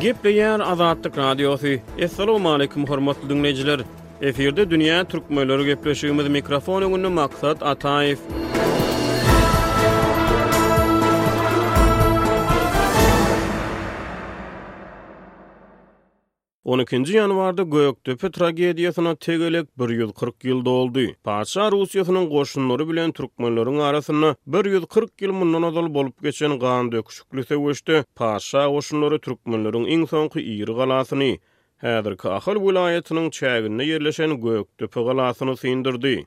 Gepleýär Azatlyk Radiosy. Assalamualaikum hormatly dinleýjiler. Efirde dünýä türkmenleri gepleşigimiz mikrofon öňünde Maksat Ataýew. On ikinji ýanwarda Gökdepe tragediýasyna tegelek bir ýüz kyrk ýyl doldy. Patyşa Russiýasynyň goşunlary bilen türkmenleriň arasynda bir ýüz kyrk ýyl mundan ozal bolup geçen gandöküşikli söweşde patyşa goşunlary türkmenleriň iň soňky iri galasyny, häzirki Ahal welaýatynyň çäginde ýerleşen Gökdepe galasyny syndyrdy.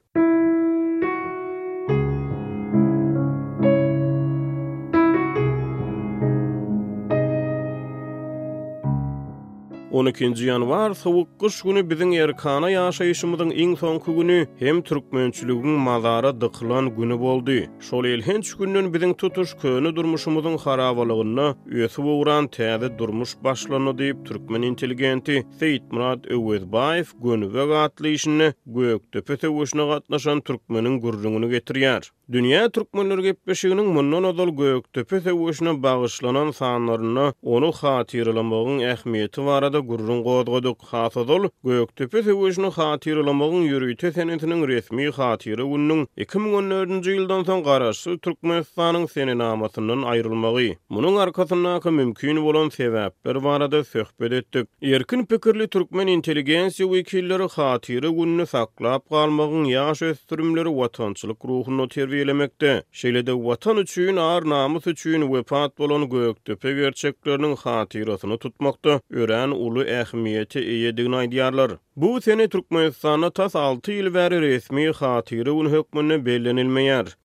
On ikinji ýanwar sowuk gyş güni biziň erkana ýaşaýşymyzyň iň soňky güni hem türkmençiligiň mazara dykylan güni boldy. Şol elhenç günden biziň tutuş köne durmuşymyzyň harabalygynda ösüp ugran täze durmuş başlandy diýip, türkmen intelligenti Seýitmyrat Öwezbaýew Gönübek atly işinde Gökdepe söweşine gatnaşan türkmeniň gürrüňini getirýär. Dünýä türkmenleri gepleşiginiň mundan ozal Gökdepe söweşine bagyşlanan sanlarynda ony hatyralamagyň ähmiýeti barada gürrüň gozgadyk. Has ozal, Gökdepe söweşini hatyralamagyň ýörite senesiniň resmi Hatyra gününiň iki müň on dördünji ýyldan soň Garaşsyz Türkmenistanyň senenamasyndan aýrylmagy, munuň arkasyndaky mümkin bolan sebäpler barada söhbet etdik. Erkin pikirli türkmen intelligensiýa wekilleri Hatyra gününi saklap galmagyň, ýaş ösdürimleri watançylyk ruhunda terbiýelemekde, şeýle-de Watan üçin, ar-namys üçin wepat bolan Gökdepe gerçekleriniň hatyrasyny tutmakda örän uly ähmiýete eýedigini aýdýarlar. Bu sene Türkmenistanda tas alty ýyl bäri resmi Hatyra güni hökmünde bellenilmeýär.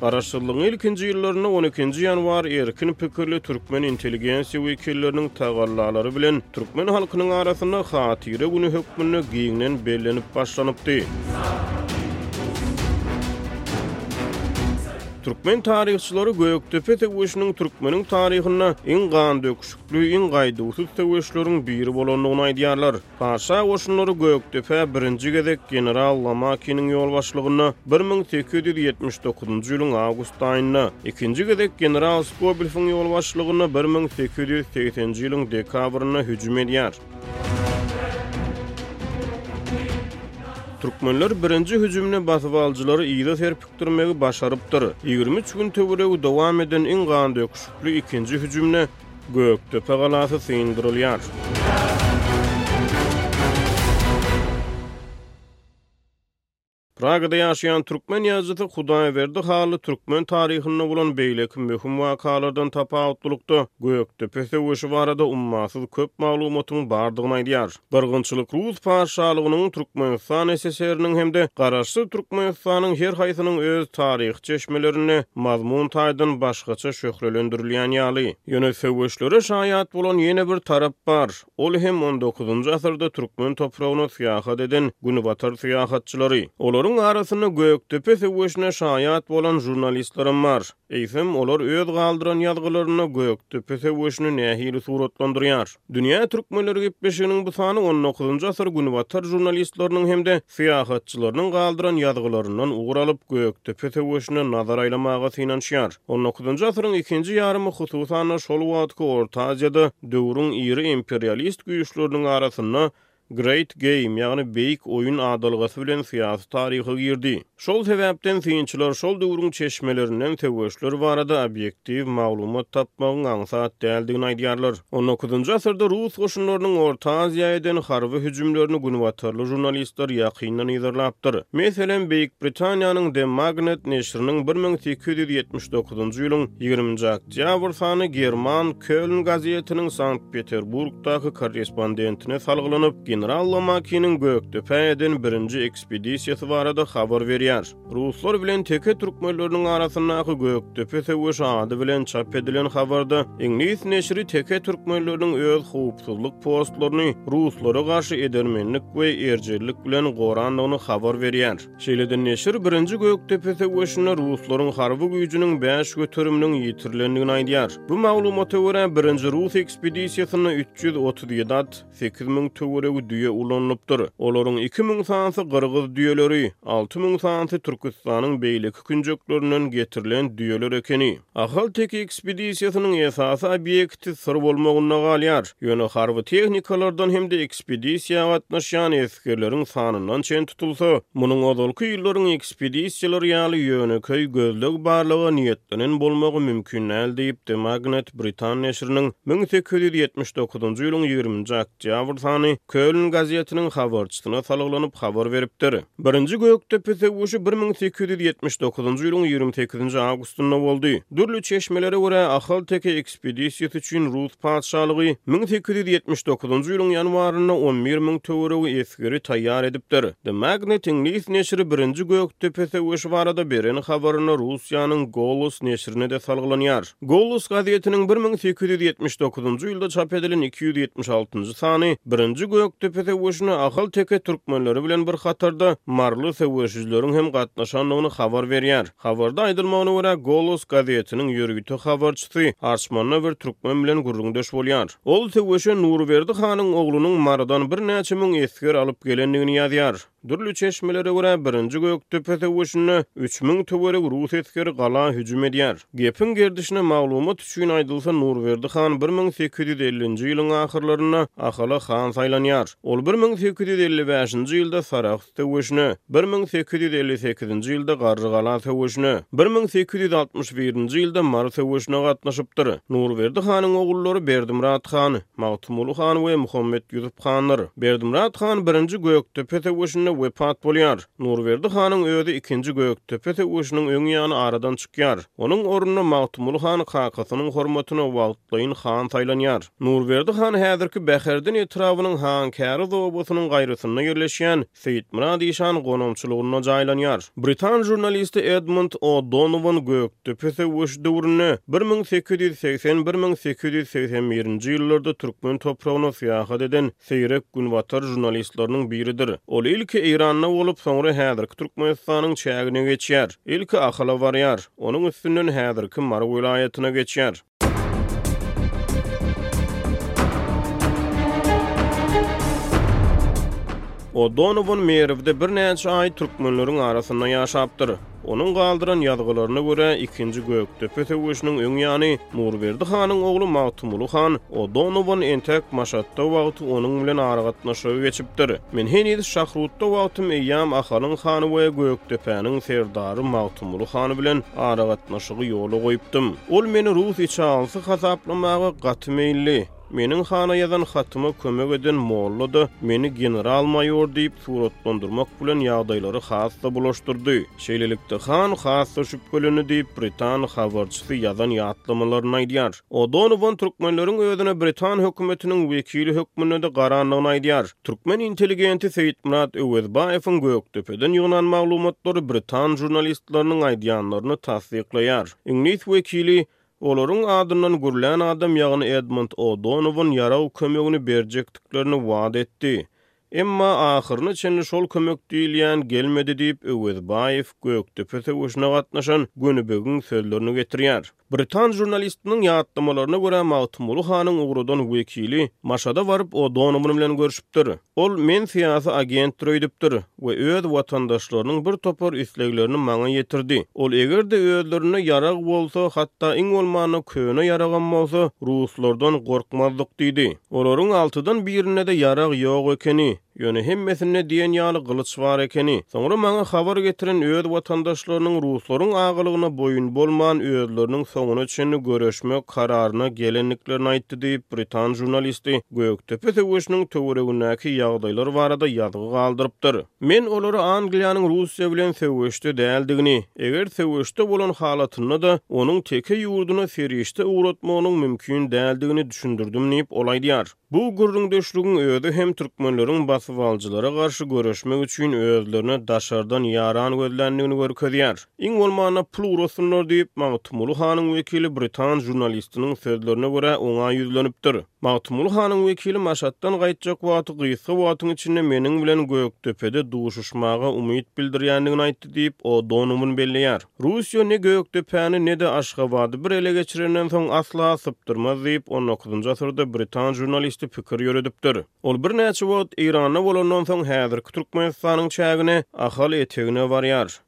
Garaşsyzlygyň ilkinji ýyllarynda on ikinji ýanwar erkin pikirli türkmen intelligensiýa wekilleriniň tagallalary bilen türkmen halkynyň arasynda Hatyra güni hökmünde giňden bellenip başlanypdy. Türkmen taryhçylary Gökdepe söweşiniň türkmeniň taryhynda iň gandöküşikli, iň gaýduwsyz söweşleriň biri bolandygyny aýdýarlar. Paşa goşunlary Gökdepä birinji gezek general Lamakiniň ýolbaşçylygynda bir müň sekiz ýüz ýetmiş dokuzynjy ýylyň awgust aýynda, ikinji gezek general Skobelfiň ýolbaşçylygynda bir müň sekiz ýüz segsenji ýylyň dekabrynda hüjüm edýär. Türkmenler birinji hüjümde basybalyjylary yza serpikdirmegi başarypdyr. Ýigrimi üç gün töweregi dowam eden iň gandöküşikli ikinji hüjümde Gökdepe galasy syndyrylýar. Pragada ýaşaýan türkmen ýazyjysy Hudaýberdi Hally türkmen taryhynda bolan beýleki möhüm wakalardan tapawutlylykda, Gökdepe söweşi barada ummasyz köp maglumatyň bardygyny aýdýar. Gyrgynçylyk Rus Patyşalygynyň, Türkmenistan SSR-niň hem-de Garaşsyz Türkmenistanyň her haýsynyň öz taryhy çeşmelerinde mazmun taýdan başgaça şöhlelendirilýän ýaly. Ýöne söweşlere şaýat bolan ýene bir tarap bar. Ol hem on dokuzynjy asyrda türkmen topragyna syýahat eden günbatar syýahatçylary. Olaryň arasynda Gökdepe söweşine şaýat bolan žurnalistlerem bar. Eýsem, olar öz galdyran ýazgylarynda Gökdepe söweşini nähili suratlandyrýar? Dünýä türkmenleri gepleşiginiň bu sany on dokuzynjy asyr günbatar žurnalistleriniň hem-de syýahatçylarynyň galdyran ýazgylaryndan ugur alyp, Gökdepe söweşine nazar aýlamaga synanyşýar. On dokuzynjy asyryň ikinji ýarymy, hususan-da, şol wagtky Orta Aziýada döwrüň iri imperialist güýçleriniň arasynda Great Game, ýagny Beýik oýun adalgasy bilen syýasy taryha girdi. Şol sebäpden synçylar şol döwrüň çeşmelerinden söweşler barada obýektiw maglumat tapmagyň aňsat däldigini aýdýarlar. On dokuzynjy asyrda rus goşunlarynyň Orta Aziýa eden harby hüjümlerini günbatarly žurnalistler ýakyndan yzarlapdyr. Meselem, Beýik Britaniýanyň The Magnet neşriniň bir müň sekiz ýüz ýetmiş dokuzynjy ýylyň ýigriminji. Dýabr sany German Köln gazetiniň Sankt-Peterburgdaky korrespondentine salgylanyp, general Lomakiniň Gökdepä eden birinji ekspedisiýasy barada habar berýär. Ruslar bilen teke türkmenleriniň arasyndaky Gökdepe söweşi ady bilen çap edilen habarda iňlis neşiri teke türkmenleriniň öz howpsuzlyk postlaryny ruslara garşy edermenlik we erjellik bilen gorandygyny habar berýär. Şeýle-de neşir birinji Gökdepe söweşinde ruslaryň harby güýjüniň bäş göteriminiň ýitirilendigini aýdýar. Bu maglumata görä, birinji rus ekspedisiýasynda üç ýüz otuz ýedi at, sekiz müň töweregi düýe ulanylypdyr. Olaryň iki müň sanysy gyrgyz düýeleri, alty müň sanysy Türküstanyň beýleki künjeklerinden getirilen düýeler ekeni. Ahalteke ekspedisiýasynyň esasy obýekti syr bolmagynda galýar, ýöne harby tehnikalardan hem-de ekspedisiýa gatnaşýan esgerleriň sanyndan çen tutulsa, munuň ozalky ýyllaryň ekspedisiýalary ýaly ýönekeý gözleg-barlaga niýetlenen bolmagy mümkin däl diýip, The Magnet britan neşiriniň müň sekiz ýüz ýetmiş dokuzynjy ýylyň ýigriminji ak. Jabyr sany Köln gazetiniň habarçysyna salgylanyp habar beripdir. Birinji Gökdepe söweşi bir müň sekiz ýüz ýetmiş dokuzynjy ýylyň ýigrimi sekizinji awgustynda boldy. Dürli çeşmelere görä, ahalteke ekspedisiýasy üçin rus patyşalygy müň sekiz ýüz ýetmiş dokuzynjy ýylyň ýanwarynda on bir müň töweregi esgeri taýýar edipdir. The Magnet iňlis neşiri Birinji Gökdepe söweşi barada beren habarynda Russiýanyň Golos neşirine-de salgylanýar. Golos gazetiniň bir müň sekiz ýüz ýetmiş dokuzynjy ýylda çap edilen iki ýüz ýetmiş altynjy sany Birinji Gökdepe söweşine ahalteke türkmenleri bilen bir hatarda maryly söweşijileriň hem gatnaşandygyny habar berýär. Habarda aýdylmagyna görä, Golos gazetiniň ýörite habarçysy Arçmanda bir türkmen bilen gürrüňdeş bolýar. Ol söweşe Nurberdi hanyň oglunyň Marydan birnäçe müň esger alyp gelendigini ýazýar. Dürli çeşmelere görä, birinji Gökdepe söweşinde üç müň töweregi rus esgeri gala hüjüm edýär. Gepiň gerdişine maglumat üçin aýdylsa, Nurberdi han bir müň sekiz ýüz ellinji ýylyň ahyrlarynda Ahala han saýlanýar. Ol bir müň sekiz ýüz elli bäşinji ýylda Sarahs söweşine, bir müň sekiz ýüz elli sekizinji ýylda Garrygala söweşine, bir müň sekiz ýüz altmyş birinji ýylda Mary söweşine gatnaşypdyr. Nurberdi hanyň ogullary Berdimyrat han, Magtymguly han we Muhammet Ýusup hanlar. Berdimyrat han birinji Gökdepe söweşinde wepat bolýar. Nurberdi hanyň özi ikinji Gökdepe söweşiniň öň ýany aradan çykýar. Onuň ornuna Magtymguly han kakasynyň hormatyna wagtlaýyn han saýlanýar. Nurberdi han häzirki Bäherden etrabynyň Hankäriz obasynyň gaýrasynda ýerleşýän Seýitmyrat işan gonamçylygynda jaýlanýar. Britan žurnalisti Edmund O'Donowan Gökdepe söweşi döwründe bir müň sekiz ýüz segsen, bir müň sekiz ýüz segsen birinji ýyllarda türkmen topragyna syýahat eden seýrek günbatar žurnalistleriniň biridir. Ol ilki Eýranda bolup, soňra häzirki Türkmenistanyň çägine geçýär. Ilki Ahala barýar. Onuň üstünden häzirki Mary welaýatyna geçýär. O'Donowan Merwde birnäçe aý türkmenleriň arasynda ýaşapdyr. Onuň galdyran ýazgylaryna görä, ikinji Gökdepe söweşiniň öň ýany Nurberdi hanyň ogly Magtymguly han O'Donowan entek Maşatda wagty onuň bilen aragatnaşyga geçipdir. Men heniz Şahrutda wagtym eýýam Ahalyň hany we Gökdepäniň serdary Magtymguly han bilen aragatnaşygy ýola goýupdym. Ol meni rus içaglysy hasaplamaga gaty meýilli. Meniň hana ýazan hatyma kömek eden molla-da meni general-maýor diýip suratlandyrmak bilen ýagdaýlary has-da bulaşdyrdy. Şeýlelikde, han has-da şübhelendi diýip, britan habarçysy ýazan ýatlamalarynda aýdýar. O'Donowan türkmenleriň özüne britan hökümetiniň wekili hökmünde-de garandygyny aýdýar. Türkmen intelligenti Seýitmyrat Öwezbaýewiň Gökdepeden ýygnan maglumatlary britan žurnalistleriniň aýdýanlaryny tassyklaýar. Iňlis wekili olaryň adyndan gürlän adam, ýagny Edmund O'Donowan ýarag kömegini berjekdiklerini wada etdi. Emma ahyryna çenli şol kömek diýilýän gelmedi diýip, Öwezbaýew Gökdepe söweşine gatnaşan Gönübegiň sözlerini getirýär. Britan žurnalistiniň ýatlamalaryna görä, Magtymguly hanyň ugradan wekili Maşada baryp O'Donowan bilen görşüpdir. Ol men syýasy agentdir öýdüpdir we öz watandaşlarynyň bir topar isleglerini maňa ýetirdi. Ol eger-de özlerinde ýarag bolsa, hatda iň bolmanda köne ýaragam bolsa, ruslardan gorkmazdyk diýdi. Olaryň altydan birinde-de ýarag ýok ekeni, ýöne hemmesinde diýen ýaly gylyç bar ekeni. Soňra maňa habar getiren öz watandaşlarynyň ruslaryň agalygyna boýun bolman özleriniň soňuna çenli göreşmek kararyna gelendiklerini aýtdy. ýaşaýardy diýip, britan žurnalisti Gökdepe söweşiniň töweregindäki ýagdaýlar barada ýazgy galdyrypdyr. Men olara Angliýanyň Russiýa bilen söweşde däldigini, eger söweşde bolan halatynda-da onuň teke ýurduna serişde ugratmagynyň mümkin däldigini düşündirdim diýip, ol aýdýar. Bu gürrüňdeşligiň özi hem türkmenleriň basybalyjylara garşy göreşmek üçin özlerine daşardan ýaran gözländigini görkezýär. Iň bolmanda pul urasynlar diýip, Magtymguly hanyň wekili britan žurnalistiniň sözlerine görä, oňa ýüzlenipdir. Magtymguly hanyň wekili Maşatdan gaýtjak wagty gysga wagtyň içinde meniň bilen Gökdepede duşuşmaga umyt bildirýändigini aýtdy diýip, O Donowan belleýär. Russiýa ne Gökdepäni, ne-de Aşgabady bir ele geçirenden soň asla sypdyrmaz diýip, on dokuzynjy asyrda britan žurnalisti pikir ýöredipdir. Ol birnäçe wagt Eýranda bolandan soň, häzirki Türkmenistanyň çägine, Ahal etegine barýar.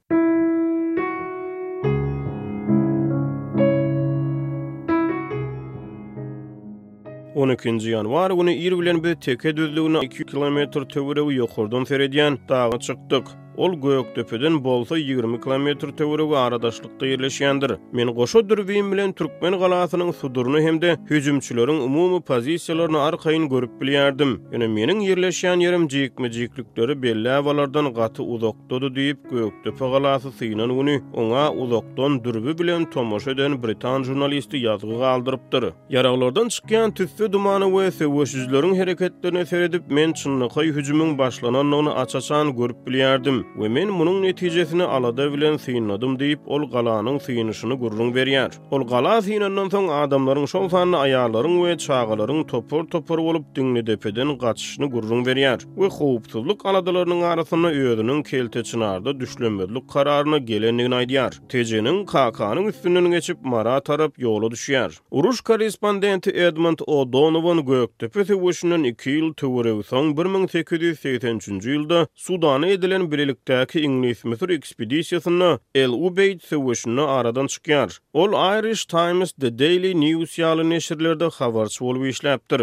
On ikinji ýanwar güni ir bilen biz teke düzlügine iki kilometr töweregi ýokardan seredýän daga çykdyk. Ol Gökdepeden bolsa ýigrimi kilometr töweregi aradaşlykda ýerleşýändir. Men goşa dürbin bilen türkmen galasynyň suduryny hem-de hüjümçileriň umumy pozisiýalaryny arkaýyn görüp bilýärdim. Ýöne meniň ýerleşýän ýerim jikme-jiklikleri belläp alardan gaty uzak. Dodi diýip, Gökdepe galasy synan güni oňa uzakdan dürbü bilen tomaşa eden britan žurnalisti ýazgy galdyrypdyr. Ýaraglardan çykýan tüsse dumana we söweşijileriň hereketlerine seredip, men çynlakaý hüjümiň başlanandygyny aç-açan görüp bilýärdim we men munuň netijesini alada bilen synladym diýip, ol galanyň synyşyny gürrüň berýär. Ol gala synandan soň adamlaryň, şol sanda aýallaryň we çagalaryň topar-topar bolup Diňlidepeden gaçyşyny gürrüň berýär we howpsuzlyk aladalarynyň arasynda özüniň Kelteçynarda düşlemezlik kararyna gelendigini aýdýar. Tejeniň Kakanyň üstünden geçip, Mara tarap ýola düşýär. Uruş korrespondenti Edmond O'Donowan Gökdepe söweşinden iki ýyl töweregi soň bir müň sekiz ýüz segsen üçünji ýylda Sudana edilen bilelikdäki iňlis-müsür ekspedisiýasynda El Ubeýd söweşinde aradan çykýar. Ol Irish Times, The Daily News ýaly neşirlerde habarçy bolup işläpdir.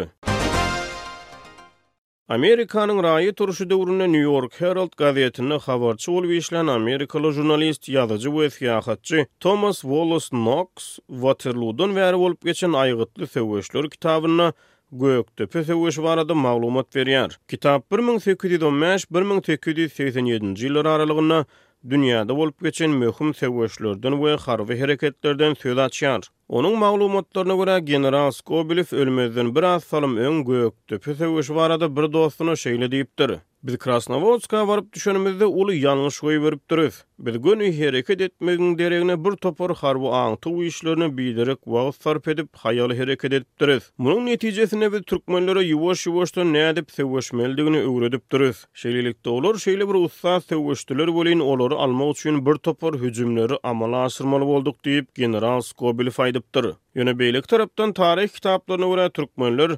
Amerikanyň raýat urşy döwründe New York Herald gazetinde habarçy bolup işlän amerikaly žurnalist, ýazyjy we syýahatçy Tomas Wollas Noks Waterludan bäri bolup geçen aýgytly söweşler kitabynda Gökdepe söweşi barada maglumat berýär. Kitap bir müň sekiz ýüz on bäş, bir müň sekiz ýüz segsen ýedinji ýyllar aralygynda dünýäde bolup geçen möhüm söweşlerden we harby hereketlerden söz açýar. Onuň maglumatlaryna görä, general Skobelew ölmezden biraz salym öň Gökdepe söweşi barada bir dostuna şeýle diýipdir, Biz Krasnowodska baryp düşenimizde uly ýalňyş goýberipdiris. Biz göni hereket etmegiň deregine bir topar harby aňtaw işlerine biderek wagt sarp edip, haýal hereket edipdiris. Munuň netijesinde biz türkmenlere ýuwaş-ýuwaşdan nädip söweşmelidigini öwredipdiris. Şeýlelikde olar şeýle bir ussat söweşdiler welin, olary almak üçin bir topar hüjümleri amala aşyrmaly bolduk diýip, general Skobelew aýdypdyr. Ýöne beýleki tarapdan taryh kitaplaryna görä türkmenler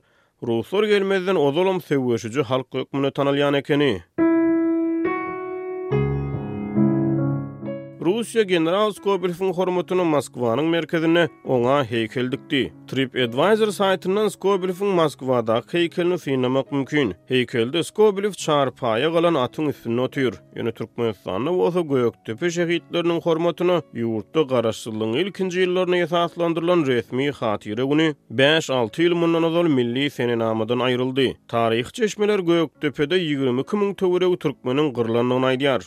Ruslar gelmezden ozalam söweşiji halk hökmünde tanalýan ekeni. Russiýa general Skobelewiň hormatyna Moskwanyň merkezinde oňa heýkel dikdi. TripAdvisor saýtyndan Skobelewiň Moskwadaky heýkelini synlamak mümkin. Heýkelde Skobelew çarpaýa galan atyň üstünde otyr. Ýöne Türkmenistanda bolsa Gökdepe şehitleriniň hormatyna ýurtda garaşsyzlygyň ilkinji ýyllaryna esaslandyrylan resmi Hatyra güni bäş-alty ýyl mundan ozal milli senenamadan aýryldy. Taryhy çeşmeler Gökdepede ýigrimi iki müň töweregi türkmeniň gyrlandygyny aýdýar.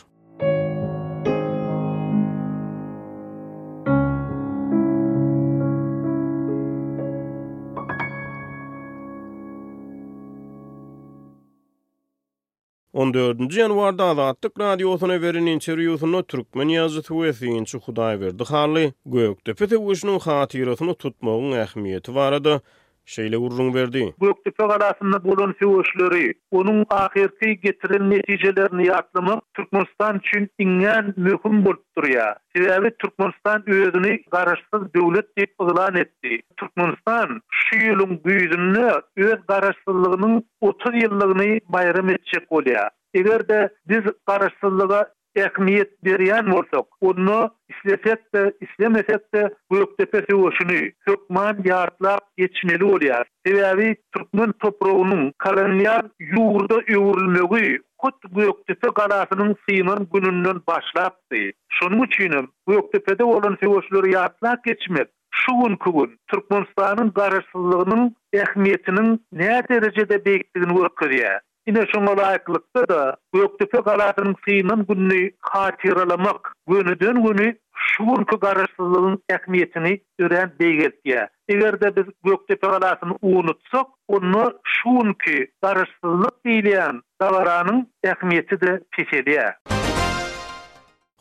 On dördünji ýanwarda Azatlyk Radiosyna beren interwýusynda türkmen ýazyjysy we synçy Hudaýberdi Hally Gökdepe söweşiniň hatyrasyny tutmagyň ähmiýeti barada şeýle gürrüň berdi. Gökdepe galasynda bolan söweşleri, onuň ahyrky getiren netijelerini ýatlamak Türkmenistan üçin iňňän möhüm bolup durýar. Sebäbi Türkmenistan özüni garaşsyz döwlet diýip yglan etdi. Türkmenistan şu ýylyň güýzünde öz garaşsyzlygynyň otuz ýyllygyny baýram etjek bolýar. Eger-de biz Garaşsyzlyga ähmiýet berýän bolsak, onda islesek-de, islemesek-de Gökdepe söweşini hökman ýatlap geçmeli bolýarys. Sebäbi türkmen topragynyň kolonial ýurda öwrülmegi hut Gökdepe galasynyň synan gününden başlapdy. Şonuň üçinem Gökdepede bolan söweşleri ýatlap geçmek Şu günki gün Türkmenistanyň Garaşsyzlygynyň ähmiýetiniň näderejede beýikdigini görkezýär. Ine, şoňa laýyklykda-da, Gökdepe galasynyň synan gününi hatyralamak gönüden-göni şu günki Garaşsyzlygyň ähmiýetini örän beýgeltýär. Eger-de biz Gökdepe galasyny unutsak, onda şu günki Garaşsyzlyk diýilýän dabaranyň ähmiýeti-de peselýär.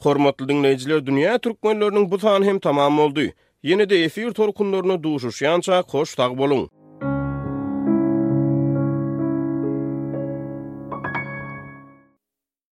Hormatly diňleýjiler dünýä türkmenleriniň bu sany hem tamam boldy. Ýene-de efir tolkunlarynda duşuşýança hoş sag boluň.